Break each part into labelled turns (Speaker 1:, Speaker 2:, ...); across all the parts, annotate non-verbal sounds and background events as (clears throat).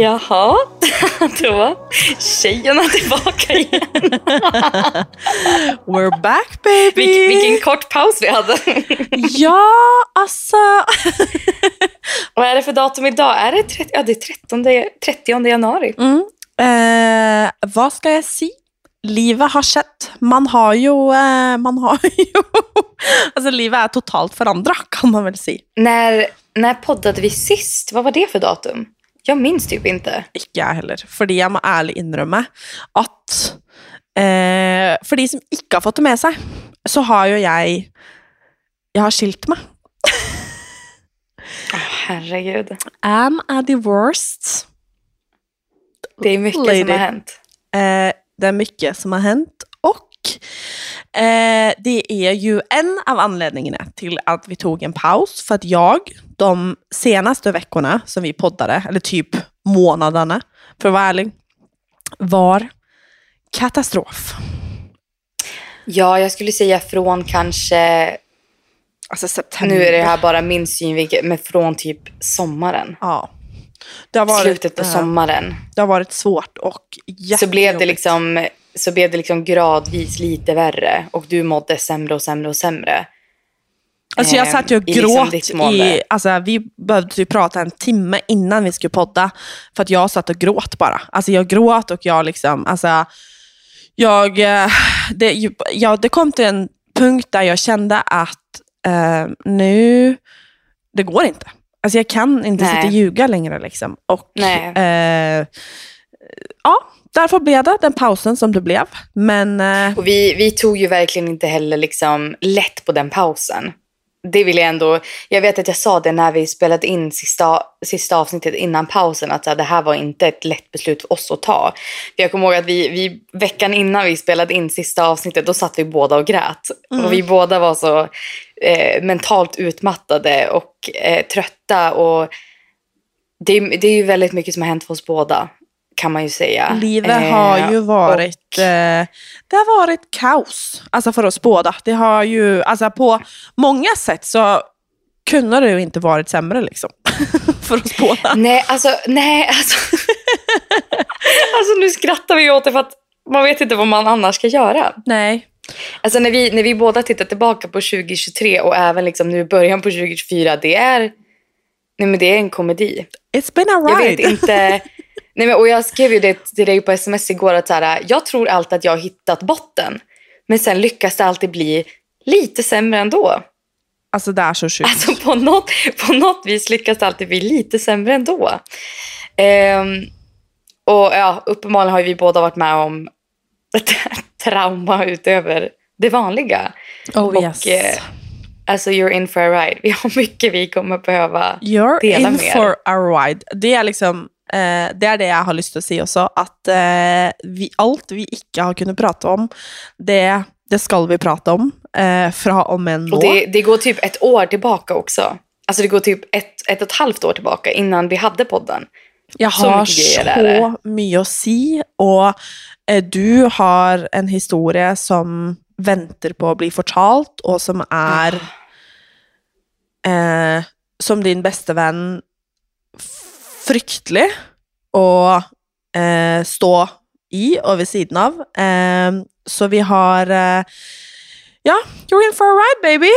Speaker 1: Jaha, (laughs) då var tjejerna tillbaka igen. (laughs)
Speaker 2: We're back baby!
Speaker 1: Vilken, vilken kort paus vi hade. (laughs)
Speaker 2: Ja, alltså.
Speaker 1: Vad är det för datum idag? Är det, 30, ja, det är 13, 30 januari?
Speaker 2: Mm. Eh, vad ska jag säga? Livet har skett. Man har ju... Eh, man har ju alltså livet är totalt förändrat kan man väl säga.
Speaker 1: När, när poddade vi sist? Vad var det för datum? Jag minns typ inte.
Speaker 2: Ikke jeg heller. Fordi jeg må ærlig innrømme at eh, For de som ikke har fått det med seg, så har jo jeg Jeg har skilt meg.
Speaker 1: Åh, herregud.
Speaker 2: Am a divorced.
Speaker 1: Det är mycket
Speaker 2: Lady.
Speaker 1: som har hänt.
Speaker 2: Eh, det är mycket som har hänt eh, det är ju en av anledningarna till att vi tog en paus. För att jag, de senaste veckorna som vi poddade, eller typ månaderna, för att vara ärlig, var katastrof.
Speaker 1: Ja, jag skulle säga från kanske,
Speaker 2: Alltså september.
Speaker 1: nu är det här bara min synvinkel, men från typ sommaren.
Speaker 2: Ja. Det har varit,
Speaker 1: Slutet på sommaren.
Speaker 2: Det har varit svårt och
Speaker 1: Så blev, det
Speaker 2: jättejobbigt.
Speaker 1: liksom, så blev det liksom gradvis lite värre och du mådde sämre och sämre och sämre.
Speaker 2: Alltså jag
Speaker 1: eh,
Speaker 2: satt ju och
Speaker 1: i liksom
Speaker 2: gråt
Speaker 1: ditt
Speaker 2: i, alltså vi behövde typ prata en timme innan vi skulle podda. För att jag satt och gråt bara. Alltså jag gråt och jag liksom, alltså jag, eh, det, ju- ja, det kom till en punkt där jag kände att eh, nu, det går inte. Alltså jag kan inte
Speaker 1: Nej.
Speaker 2: sitta och ljuga längre liksom. Och eh, ja, därför blev det den pausen som det blev. Men eh,
Speaker 1: Och vi, vi tog ju verkligen inte heller liksom lätt på den pausen. Det vill jag ändå, jag vet att jag sa det när vi spelade in sista, sista avsnittet innan pausen att så här, det här var inte ett lätt beslut för oss att ta. För jag kommer ihåg att vi, vi veckan innan vi spelade in sista avsnittet då satt vi båda och grät. Och vi båda var så eh, mentalt utmattade och eh, trötta och det, det är ju väldigt mycket som har hänt för oss båda kan man ju säga.
Speaker 2: Livet
Speaker 1: Eh,
Speaker 2: har ju
Speaker 1: och-
Speaker 2: varit, eh, det har varit kaos. Alltså för oss båda. Det har ju, alltså på många sätt så kunde det ju inte varit sämre liksom. (laughs) för oss båda.
Speaker 1: Nej, alltså, nej, alltså. (laughs) alltså nu skrattar vi åt det för att man vet inte vad man annars ska göra.
Speaker 2: Nej.
Speaker 1: Alltså när vi, när vi båda tittar tillbaka på 2023 och även liksom nu början på 2024, det är, nej men det är en komedi.
Speaker 2: It's been a
Speaker 1: Jag vet
Speaker 2: ride.
Speaker 1: inte. (laughs) Nej men, och jag skrev ju det till dig på sms igår att så här, jag tror alltid att jag har hittat botten. Men sen lyckas det alltid bli lite sämre ändå.
Speaker 2: Alltså det är så sjukt.
Speaker 1: Alltså på något, på något vis lyckas det alltid bli lite sämre ändå. Ehm, och ja, uppenbarligen har vi båda varit med om ett (laughs) trauma utöver det vanliga.
Speaker 2: oh
Speaker 1: och,
Speaker 2: yes.
Speaker 1: eh, Alltså you're in for a ride. (laughs) Vi har mycket vi kommer behöva
Speaker 2: You're
Speaker 1: dela
Speaker 2: in
Speaker 1: med er.
Speaker 2: for a ride. Det är liksom eh, det är det jag har lust att säga också. Att eh, vi, allt vi inte har kunnat prata om, det, det ska vi prata om. Eh, från och med nu.
Speaker 1: Och det, det går typ ett år tillbaka också. Alltså det går typ ett, ett och ett halvt år tillbaka innan vi hade podden.
Speaker 2: Jag
Speaker 1: Så
Speaker 2: har
Speaker 1: mycket är det.
Speaker 2: så mycket att säga och eh, du har en historia som väntar på att bli fortalt och som är eh, som din bästa vän fryktelig att eh, stå i och vid sidan av. Eh, så vi har eh, Ja, you're in for a ride baby!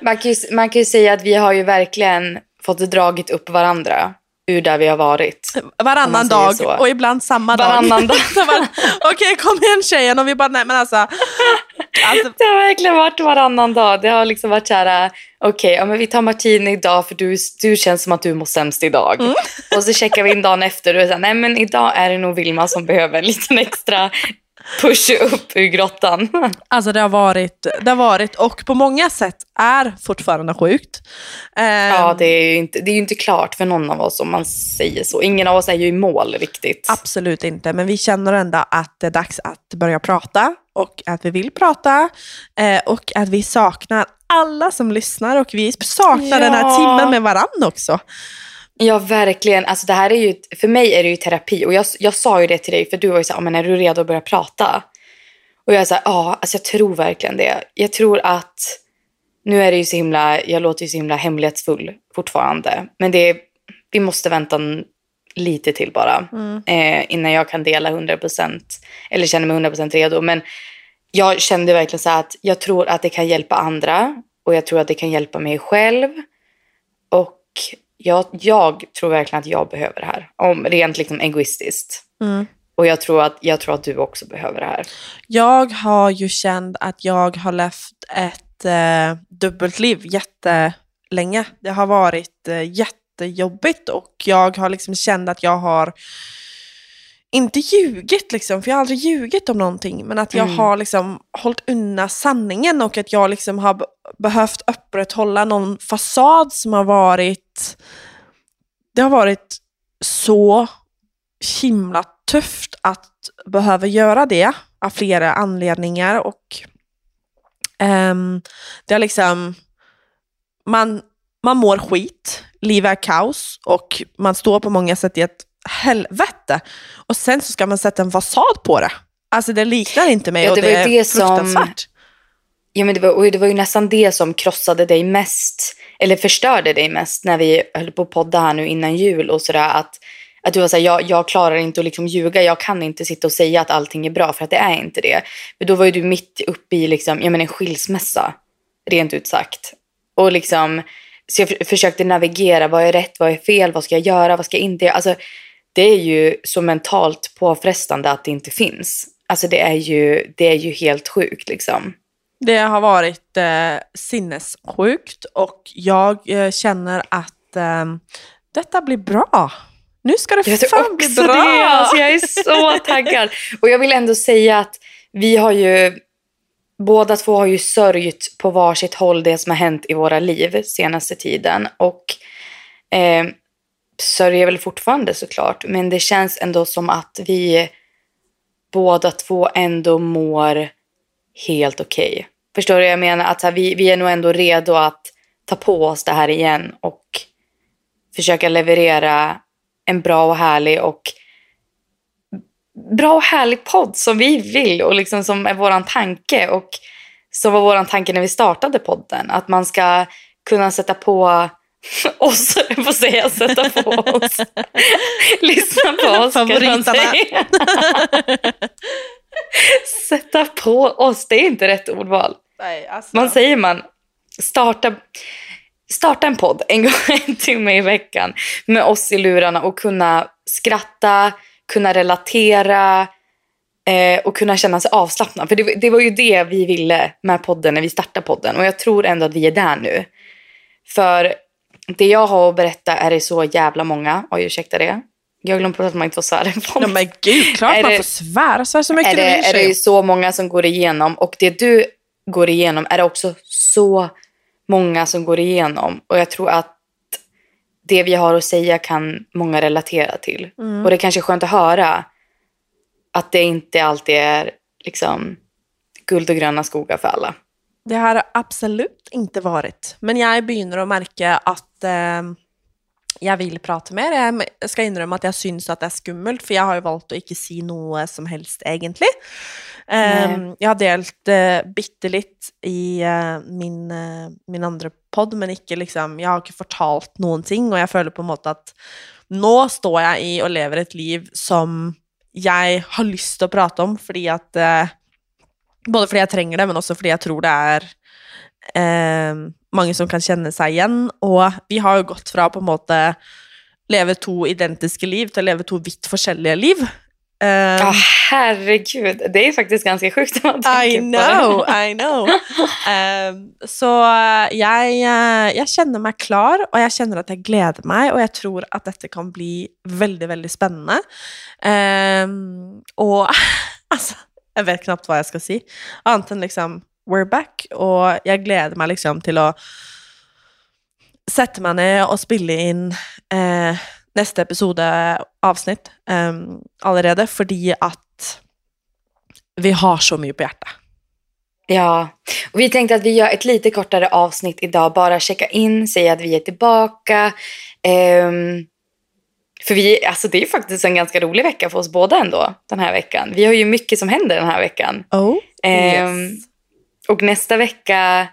Speaker 2: (laughs)
Speaker 1: Man kan, ju, man kan ju säga att vi har ju verkligen fått dragit upp varandra ur där vi har varit.
Speaker 2: Varannan dag
Speaker 1: så.
Speaker 2: och ibland samma
Speaker 1: Varannan dag. (laughs)
Speaker 2: Bara, Okej, kom igen tjejen. Och vi bara, nej men alltså. Alltså
Speaker 1: Det har verkligen varit varannan dag. Det har liksom varit så här, okej, ja, men vi tar martini idag för du, du känns som att du mår sämst idag.
Speaker 2: Mm.
Speaker 1: Och så checkar vi in dagen efter och här, nej men idag är det nog Vilma som behöver en liten extra push upp ur grottan. (laughs)
Speaker 2: Alltså det har varit, det har varit och på många sätt är fortfarande sjukt. Ehm,
Speaker 1: Ja, det är ju inte, det är inte klart för någon av oss om man säger så. Ingen av oss är ju i mål riktigt.
Speaker 2: Absolut inte, men vi känner ändå att det är dags att börja prata och att vi vill prata eh, och att vi saknar alla som lyssnar och vi saknar den här
Speaker 1: Ja.
Speaker 2: timmen med varandra också.
Speaker 1: Ja, verkligen. Alltså, det här är ju, för mig är det ju terapi. Och jag, jag sa ju det till dig, för du var ju så här, "Ja, men är du redo att börja prata? Och jag är så här, ja, alltså jag tror verkligen det. Jag tror att, nu är det ju så himla, jag låter ju så himla hemlighetsfull fortfarande. Men det vi måste vänta lite till bara
Speaker 2: Mm.
Speaker 1: eh, innan jag kan dela 100% eller känner mig 100% redo. Men jag kände verkligen så att jag tror att det kan hjälpa andra och jag tror att det kan hjälpa mig själv. Och jag, jag tror verkligen att jag behöver det här, om rent liksom egoistiskt.
Speaker 2: Mm.
Speaker 1: Och jag tror, att, jag tror att du också behöver det här.
Speaker 2: Jag har ju känt att jag har levt ett eh, dubbeltliv jättelänge. Det har varit eh, jättejobbigt och jag har liksom känt att jag har inte ljugit liksom, för jag har aldrig ljugit om någonting, men att jag
Speaker 1: Mm.
Speaker 2: har liksom hållit undan sanningen och att jag liksom har be- behövt upprätthålla någon fasad som har varit, det har varit så himla tufft att behöva göra det av flera anledningar och ehm, det är liksom, man, man mår skit, livet är kaos och man står på många sätt i ett helvete och sen så ska man sätta en fasad på det. Alltså det liknar inte mig
Speaker 1: Ja,
Speaker 2: och
Speaker 1: det
Speaker 2: det,
Speaker 1: var ju
Speaker 2: är
Speaker 1: det som-
Speaker 2: fruktansvärt.
Speaker 1: Ja, men det, var, och det var ju nästan det som krossade dig mest, eller förstörde dig mest när vi höll på att podda här nu innan jul och sådär att, att du var såhär, jag, jag klarar inte att liksom ljuga, jag kan inte sitta och säga att allting är bra för att det är inte det. Men då var ju du mitt uppe i liksom, jag menar, en skilsmässa, rent ut sagt. Och liksom, så jag för- försökte navigera, vad är rätt, vad är fel, vad ska jag göra, vad ska jag inte göra? Alltså, det är ju så mentalt påfrestande att det inte finns. Alltså det är ju, det är ju helt sjukt liksom.
Speaker 2: Det har varit eh, sinnessjukt och jag eh, känner att eh, detta blir bra. Nu ska det
Speaker 1: Jag
Speaker 2: fan bli bra.
Speaker 1: det. Alltså, jag är så (laughs) taggad. Och jag vill ändå säga att vi har ju, båda två har ju sörjt på varsitt håll det som har hänt i våra liv senaste tiden. Och eh, sörjer väl fortfarande såklart. Men det känns ändå som att vi båda två ändå mår helt okej. Förstår du vad jag menar? Att här, vi, vi är nog ändå redo att ta på oss det här igen och försöka leverera en bra och härlig och bra och härlig podd som vi vill och liksom som är våran tanke och som var våran tanke när vi startade podden. Att man ska kunna sätta på (laughs) oss, jag får säga sätta på oss. (laughs) Lyssna på oss. säga. (laughs) sätta på oss, det är inte rätt ordval.
Speaker 2: Nej, alltså.
Speaker 1: Man säger man starta, starta en podd en gång en timme i veckan med oss i lurarna och kunna skratta, kunna relatera eh, och kunna känna sig avslappnad. För det, det var ju det vi ville med podden när vi startade podden och jag tror ändå att vi är där nu. För det jag har att berätta är det så jävla många, oj ursäkta det. Jag glömde på att man inte får svära
Speaker 2: Ja, men gud, klart
Speaker 1: Är
Speaker 2: man
Speaker 1: det-
Speaker 2: får svära. Svär så mycket
Speaker 1: är
Speaker 2: du
Speaker 1: det,
Speaker 2: vill
Speaker 1: är det ju så många som går igenom och det du går igenom är det också så många som går igenom och jag tror att det vi har att säga kan många relatera till.
Speaker 2: Mm.
Speaker 1: Och det är kanske är skönt att höra att det inte alltid är liksom guld och gröna skogar för alla.
Speaker 2: Det har absolut inte varit. Men jag begynner att märka att eh, jag vill prata mer. Jag ska innrømme at jeg syns at det er skummelt, for jeg har jo valgt å ikke si noe som helst, egentlig. Eh,
Speaker 1: Nei.
Speaker 2: jeg har delt uh, bitte litt i eh, min, eh, min andre pod, men ikke liksom Jeg har ikke fortalt noen ting, og jeg føler på en måte at nå står jeg i og lever et liv som jeg har lyst til å prate om, fordi at eh, Både fordi jeg trenger det, men også fordi jeg tror det er eh, mange som kan kjenne seg igjen. Og vi har jo gått fra på en måte leve to identiske liv til å leve to vidt forskjellige liv. Eh,
Speaker 1: Ja, herregud. Det är faktiskt ganska sjukt när man tänker
Speaker 2: I
Speaker 1: på (laughs)
Speaker 2: know,
Speaker 1: det.
Speaker 2: I know. Ehm, så eh, jeg, eh, jeg kjenner meg klar, og jeg kjenner at jeg gleder meg, og jeg tror at dette kan bli veldig, veldig spennende. Ehm, og (laughs) altså, jag vet knappt vad jag ska säga. Anten liksom we're back, Och jag gläder mig liksom till att sätta mig ner och spela in eh, nästa episode avsnitt eh, allerede, för att vi har så mycket på hjärtat.
Speaker 1: Ja, och vi tänkte att vi gör ett lite kortare avsnitt idag. Bara checka in, säga att vi är tillbaka. Ehm, för vi, alltså det är ju faktiskt en ganska rolig vecka för oss båda ändå den här veckan. Vi har ju mycket som händer den här veckan.
Speaker 2: Oh,
Speaker 1: Ehm, Och nästa vecka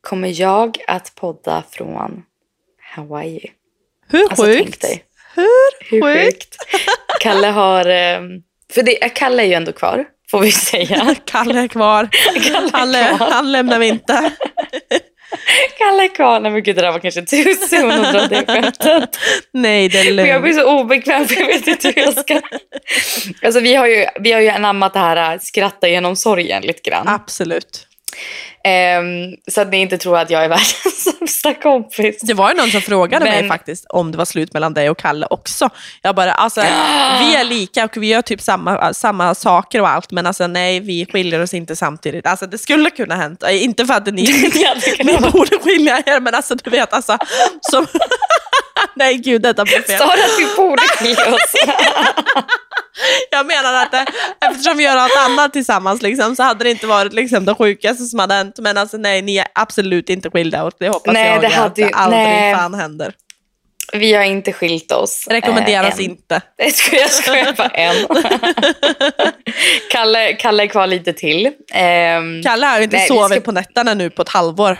Speaker 1: kommer jag att podda från Hawaii.
Speaker 2: Hur
Speaker 1: Alltså
Speaker 2: sjukt? Hur
Speaker 1: Hur
Speaker 2: sjukt?
Speaker 1: Kalle har... eh, För det, Kalle är ju ändå kvar, får vi säga. (laughs)
Speaker 2: Kalle är kvar.
Speaker 1: Kalle är
Speaker 2: Han,
Speaker 1: kvar.
Speaker 2: han lämnar vi inte. (laughs)
Speaker 1: Kalle kvar. Nej men gud, det där var kanske tusen och dra det skämtet.
Speaker 2: Nej, det är
Speaker 1: Men jag blir
Speaker 2: lugnt.
Speaker 1: så obekväm för jag vet inte hur jag ska... (laughs) Alltså vi har ju, vi har ju anammat det här äh, skratta genom sorgen lite grann.
Speaker 2: Absolut.
Speaker 1: Ehm, så att ni inte tror att jag är (laughs) världens sämsta kompis.
Speaker 2: Det var ju någon som frågade mig
Speaker 1: Men-
Speaker 2: faktiskt om det var slut mellan dig och Kalle också. Jag bara, alltså vi är lika och vi gör typ samma, samma saker och allt, men alltså nej, vi skiljer oss inte samtidigt. Alltså det skulle kunna hänt. Eh, Inte för att ni, (laughs)
Speaker 1: hade (laughs)
Speaker 2: ni borde skilja er, men alltså du vet, alltså. Som, nej gud, detta blev fel.
Speaker 1: Sa du att vi borde skilja oss?
Speaker 2: Jag menar att eh, eftersom vi gör något annat tillsammans liksom, så hade det inte varit liksom, det sjukaste som hade hänt. Men alltså nej, ni är absolut inte skilda och det hoppas
Speaker 1: Nej,
Speaker 2: jag
Speaker 1: det
Speaker 2: att
Speaker 1: hade ju-
Speaker 2: det aldrig
Speaker 1: nej.
Speaker 2: fan händer.
Speaker 1: Vi har inte skilt oss.
Speaker 2: Rekommenderas
Speaker 1: eh,
Speaker 2: inte. (laughs)
Speaker 1: Jag skojar, jag skojar bara en. (laughs) Kalle, Kalle är kvar lite till. Ehm,
Speaker 2: Kalle har inte
Speaker 1: Nej, vi
Speaker 2: sovit
Speaker 1: ska-
Speaker 2: på nätterna nu på ett halvår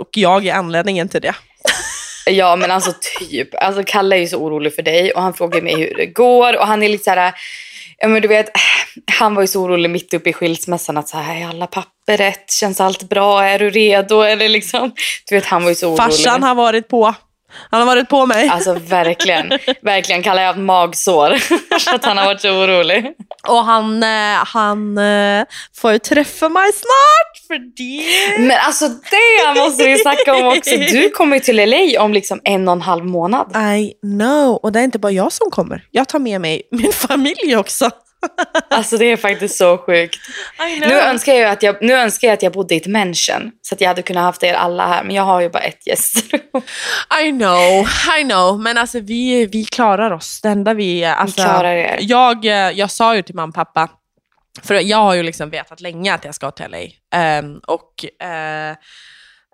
Speaker 2: och jag är anledningen till det.
Speaker 1: Ja men alltså typ. Alltså Kalle är ju så orolig för dig och han frågar mig hur det går och han är lite så här. Ja men du vet, han var ju så orolig mitt uppe i skilsmässan att så här, är alla papper rätt? Känns allt bra? Är du redo? Eller liksom, du vet han var ju så orolig.
Speaker 2: Farsan har varit på. Han har varit på mig.
Speaker 1: Alltså verkligen, verkligen. Kalle har haft magsår (laughs) för att han har varit så orolig.
Speaker 2: Och han, eh, han eh, får ju träffa mig snart för det.
Speaker 1: Men alltså det måste vi snacka om också. Du kommer ju till LA om liksom en och en halv månad.
Speaker 2: I know. Och det är inte bara jag som kommer. Jag tar med mig min familj också.
Speaker 1: Alltså det är faktiskt så sjukt. Nu önskar, jag att jag, nu önskar jag att jag bodde i ett mansion så att jag hade kunnat haft er alla här. Men jag har ju bara ett gästrum.
Speaker 2: I know, I know. Men alltså vi, vi klarar oss. Det enda vi... Alltså,
Speaker 1: klarar er.
Speaker 2: Jag, jag sa ju till mamma och pappa, för jag har ju liksom vetat länge att jag ska till LA. Ehm, och eh,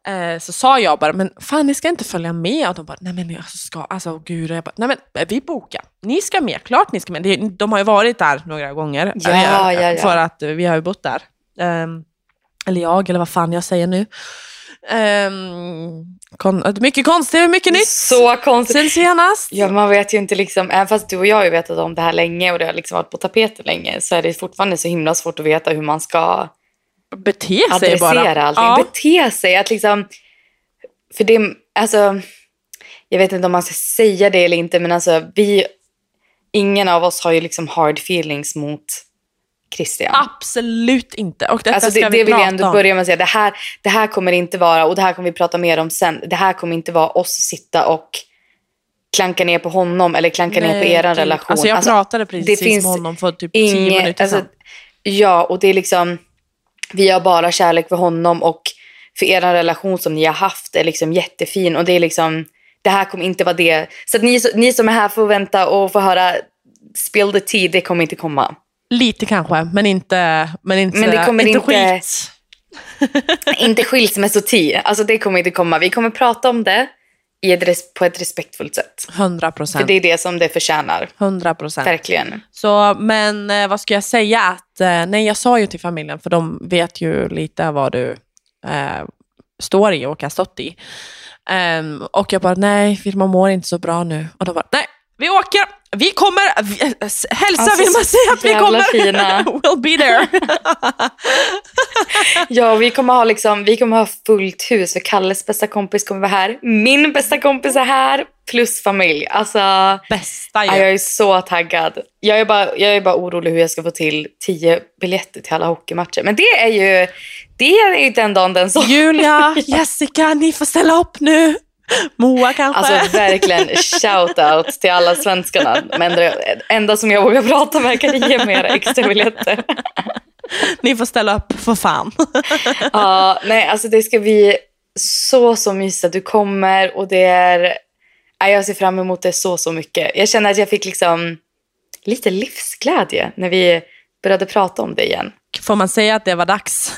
Speaker 2: eh, så sa jag bara, men fan ni ska inte följa med. Och de bara, nej men jag ska, alltså gud. Jag bara, nej men eh, vi bokar. Ni ska med, klart ni ska med. De har ju varit där några gånger.
Speaker 1: Ja,
Speaker 2: eh,
Speaker 1: ja, ja.
Speaker 2: För att eh, vi har ju bott där. Ehm, eller jag, eller vad fan jag säger nu. Um, kon- mycket konstigt, mycket nytt.
Speaker 1: Så konstigt.
Speaker 2: Sen senast.
Speaker 1: Ja, man vet ju inte liksom, även fast du och jag har ju vetat om det här länge och det har liksom varit på tapeten länge så är det fortfarande så himla svårt att veta hur man ska
Speaker 2: Bete sig
Speaker 1: adressera
Speaker 2: bara.
Speaker 1: allting.
Speaker 2: Ja.
Speaker 1: Bete sig. Att liksom, för det, alltså, jag vet inte om man ska säga det eller inte men alltså vi, ingen av oss har ju liksom hard feelings mot Christian.
Speaker 2: Absolut inte. Och detta
Speaker 1: Alltså
Speaker 2: ska
Speaker 1: det,
Speaker 2: vi
Speaker 1: det vill jag ändå
Speaker 2: om.
Speaker 1: börja med att säga. Det här, det här kommer inte vara, och det här kommer vi prata mer om sen. Det här kommer inte vara oss sitta och klanka ner på honom eller klanka ner på
Speaker 2: Nej,
Speaker 1: er
Speaker 2: gud.
Speaker 1: relation.
Speaker 2: Alltså jag pratade precis
Speaker 1: det finns
Speaker 2: med honom för typ tio
Speaker 1: inget,
Speaker 2: minuter
Speaker 1: alltså,
Speaker 2: sedan.
Speaker 1: Ja, och det är liksom, vi har bara kärlek för honom och för er relation som ni har haft är liksom jättefin och det är liksom, det här kommer inte vara det. Så ni, ni som är här får vänta och få höra spill the tea, det kommer inte komma.
Speaker 2: Lite kanske, men inte, men inte,
Speaker 1: Men det kommer
Speaker 2: inte
Speaker 1: inte-
Speaker 2: skit. (laughs)
Speaker 1: inte skilsmässotea, alltså det kommer inte komma. Vi kommer prata om det i ett, på ett respektfullt sätt.
Speaker 2: 100
Speaker 1: För
Speaker 2: procent.
Speaker 1: det är det som det förtjänar.
Speaker 2: 100 procent.
Speaker 1: Verkligen.
Speaker 2: Så, men eh, vad ska jag säga? Att, eh, nej, jag sa ju till familjen, för de vet ju lite vad du eh, står i och har stått i. Ehm, och jag bara, nej, Vilma mår inte så bra nu. Och de bara, nej, vi åker, vi kommer, vi, eh, hälsa
Speaker 1: Alltså,
Speaker 2: vill man säga att vi kommer.
Speaker 1: fina. (laughs)
Speaker 2: we'll be there. (laughs) (laughs) (laughs)
Speaker 1: Ja, vi kommer ha liksom, vi kommer ha fullt hus för Kalles bästa kompis kommer vara här. Min bästa kompis är här, plus familj. Alltså,
Speaker 2: Bästa
Speaker 1: ja,
Speaker 2: ju.
Speaker 1: jag är så taggad. Jag är, bara, jag är bara orolig hur jag ska få till tio biljetter till alla hockeymatcher. Men det är ju, det är ju den dagen den så.
Speaker 2: Julia, (laughs) Jessica, ni får ställa upp nu. Moa kanske.
Speaker 1: Alltså verkligen shout out till alla svenskarna. Men det enda som jag vågar prata med kan ge mer extra biljetter.
Speaker 2: Ni får ställa upp för fan. (laughs)
Speaker 1: Ja, nej, alltså det ska bli så, så mysigt att du kommer och det är... Ja, jag ser fram emot det så, så mycket. Jag känner att jag fick liksom lite livsglädje när vi började prata om det igen.
Speaker 2: Får man säga att det var dags?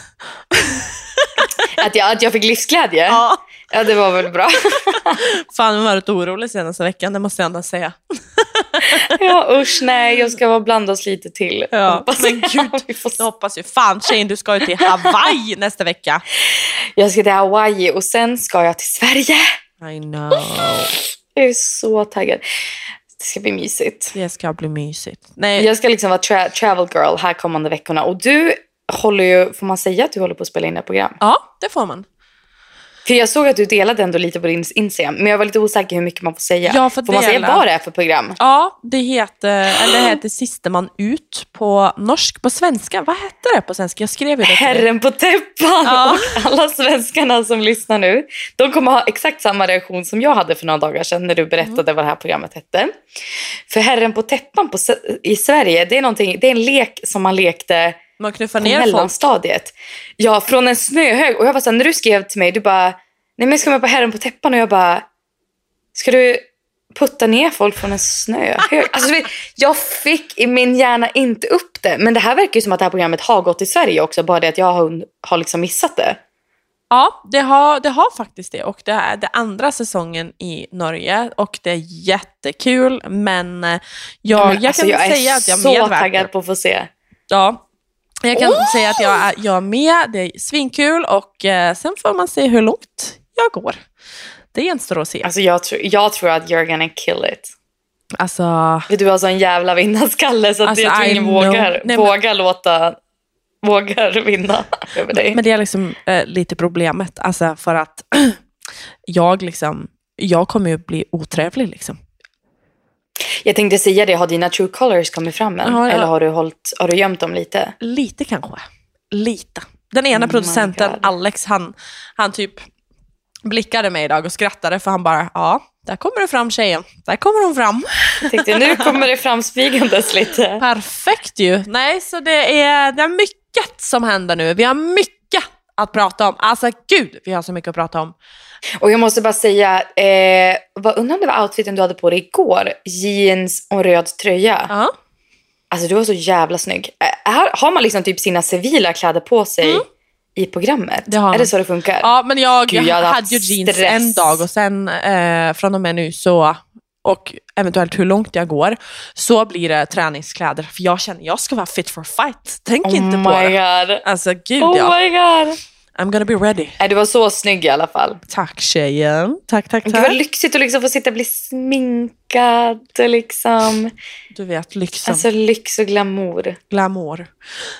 Speaker 1: Att jag, att jag fick livsglädje?
Speaker 2: Ja.
Speaker 1: Ja, det var väl bra. (laughs)
Speaker 2: Fan, jag har varit orolig senaste veckan, det måste jag ändå säga. (laughs)
Speaker 1: Ja, usch nej, jag ska bara blanda oss lite till.
Speaker 2: Ja,
Speaker 1: Hoppas
Speaker 2: men gud, (laughs)
Speaker 1: vi får
Speaker 2: Jag hoppas ju. Fan tjejen, du ska ju till Hawaii nästa vecka.
Speaker 1: Jag ska till Hawaii och sen ska jag till Sverige.
Speaker 2: I know.
Speaker 1: Jag är så taggad. Det ska bli mysigt.
Speaker 2: Det ska bli mysigt. Nej,
Speaker 1: Jag ska liksom vara tra- travel girl här kommande veckorna. Och du håller ju, får man säga att du håller på att spela in ett program?
Speaker 2: ja, det får man.
Speaker 1: För jag såg att du delade ändå lite på din Instagram. Men jag var lite osäker hur mycket man får säga.
Speaker 2: Ja, får
Speaker 1: får man säga vad det är för program?
Speaker 2: Ja, det heter, eller det heter Sisteman ut på norsk. På svenska, vad hette det på svenska? Jag skrev ju det.
Speaker 1: Herren på täppan
Speaker 2: Ja.
Speaker 1: och (laughs) alla svenskarna som lyssnar nu. De kommer ha exakt samma reaktion som jag hade för några dagar sedan när du berättade
Speaker 2: Mm.
Speaker 1: vad det här programmet hette. För Herren på täppan på, i Sverige, det är, det är en lek som man lekte
Speaker 2: Man knuffar ner folk.
Speaker 1: mellanstadiet. Ja, från en snöhög. Och jag var så här, när du skrev till mig, du bara, nej men jag ska med på Herren på täppan. Och jag bara, ska du putta ner folk från en snöhög? (laughs) Alltså, jag fick i min hjärna inte upp det. Men det här verkar ju som att det här programmet har gått i Sverige också. Bara det att jag har, har liksom missat det.
Speaker 2: Ja, det har, det har faktiskt det. Och det är det andra säsongen i Norge. Och det är jättekul. Men eh, jag,
Speaker 1: Men
Speaker 2: jag
Speaker 1: alltså,
Speaker 2: kan
Speaker 1: jag
Speaker 2: säga
Speaker 1: är
Speaker 2: att jag
Speaker 1: så
Speaker 2: medverkar.
Speaker 1: taggad på att få se.
Speaker 2: Ja. Jag kan säga att jag är, jag är med, det är svinkul och eh, sen får man se hur långt jag går. Det gänstår att se.
Speaker 1: Alltså, jag, tror, jag tror att you're gonna kill it.
Speaker 2: Alltså,
Speaker 1: Du har sån jävla vinnarskalle så att
Speaker 2: Alltså,
Speaker 1: jag tror ingen vågar,
Speaker 2: Nej, men-
Speaker 1: vågar låta vågar vinna (laughs) över dig.
Speaker 2: men det är liksom eh, lite problemet. Alltså för att (clears throat) jag liksom, jag kommer ju bli otrevlig liksom.
Speaker 1: Jag tänkte säga det, har dina true colors kommit fram än?
Speaker 2: Ja, ja.
Speaker 1: Eller har du, hållit, har du gömt dem lite?
Speaker 2: Lite kanske. Lite. Den ena
Speaker 1: Oh
Speaker 2: producenten. Alex, han, han typ blickade mig idag och skrattade för han bara, ja, där kommer det fram tjejen. Där kommer hon fram.
Speaker 1: Jag tänkte nu kommer det fram lite.
Speaker 2: Perfekt ju. Nej, så det är, det är mycket som händer nu. Vi har mycket att prata om. Alltså gud, vi har så mycket att prata om.
Speaker 1: Och jag måste bara säga, eh, vad undrar om det var outfiten du hade på dig igår? Jeans och röd tröja.
Speaker 2: Ja.
Speaker 1: Alltså du var så jävla snygg. Eh, här har man liksom typ sina civila kläder på sig i programmet?
Speaker 2: Mm. Det har
Speaker 1: är det så det funkar?
Speaker 2: Ja, men jag,
Speaker 1: Gud, jag hade
Speaker 2: hade ju jeans
Speaker 1: stress.
Speaker 2: en dag och sen eh, från och med nu så, och eventuellt hur långt jag går, så blir det träningskläder. För jag känner jag ska vara fit for fight. Tänk
Speaker 1: oh
Speaker 2: inte på det.
Speaker 1: god.
Speaker 2: Alltså gud
Speaker 1: Oh
Speaker 2: ja.
Speaker 1: my god.
Speaker 2: I'm gonna be ready.
Speaker 1: Du var så snygg i alla fall.
Speaker 2: Tack tjejen. Tack, tack,
Speaker 1: Det var
Speaker 2: tack.
Speaker 1: lyxigt att liksom få sitta och bli sminkad. Liksom.
Speaker 2: Du vet, lyxen.
Speaker 1: Alltså lyx och glamour.
Speaker 2: glamour.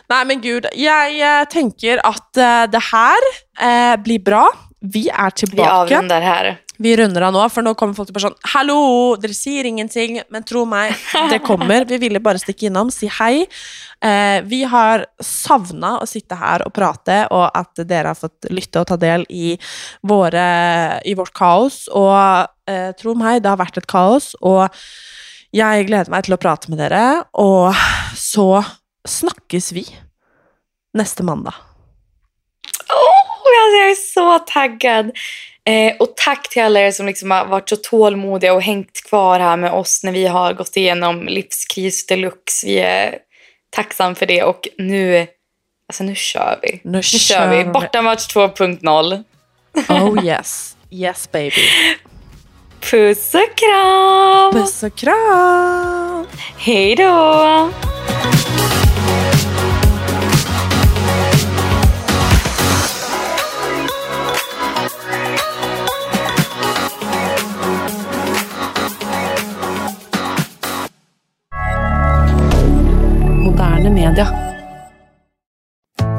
Speaker 2: Nej men gud, jag, eh, tänker att eh, det här eh, blir bra. Vi är
Speaker 1: Vi
Speaker 2: tillbaka.
Speaker 1: avrundar här.
Speaker 2: Vi runder av nå, for nå kommer folk til bare sånn Hallo, dere sier ingenting, men tro meg, det kommer. Vi ville bare stikke innom, si hei. Eh, vi har savna å sitte her og prate, og at dere har fått lytte og ta del i, våre, i vårt kaos. Og eh, tro meg, det har vært et kaos, og jeg gleder meg til å prate med dere. Og så snakkes vi neste mandag.
Speaker 1: Alltså jag är så taggad. Eh, och tack till alla er som liksom har varit så tålmodiga och hängt kvar här med oss när vi har gått igenom livskris deluxe. Vi är tacksam för det och nu, alltså nu kör vi.
Speaker 2: Nu
Speaker 1: kör vi. Bortamatch 2.0.
Speaker 2: Oh (laughs) yes. Yes baby.
Speaker 1: Puss och kram!
Speaker 2: Puss och kram!
Speaker 1: Hej då!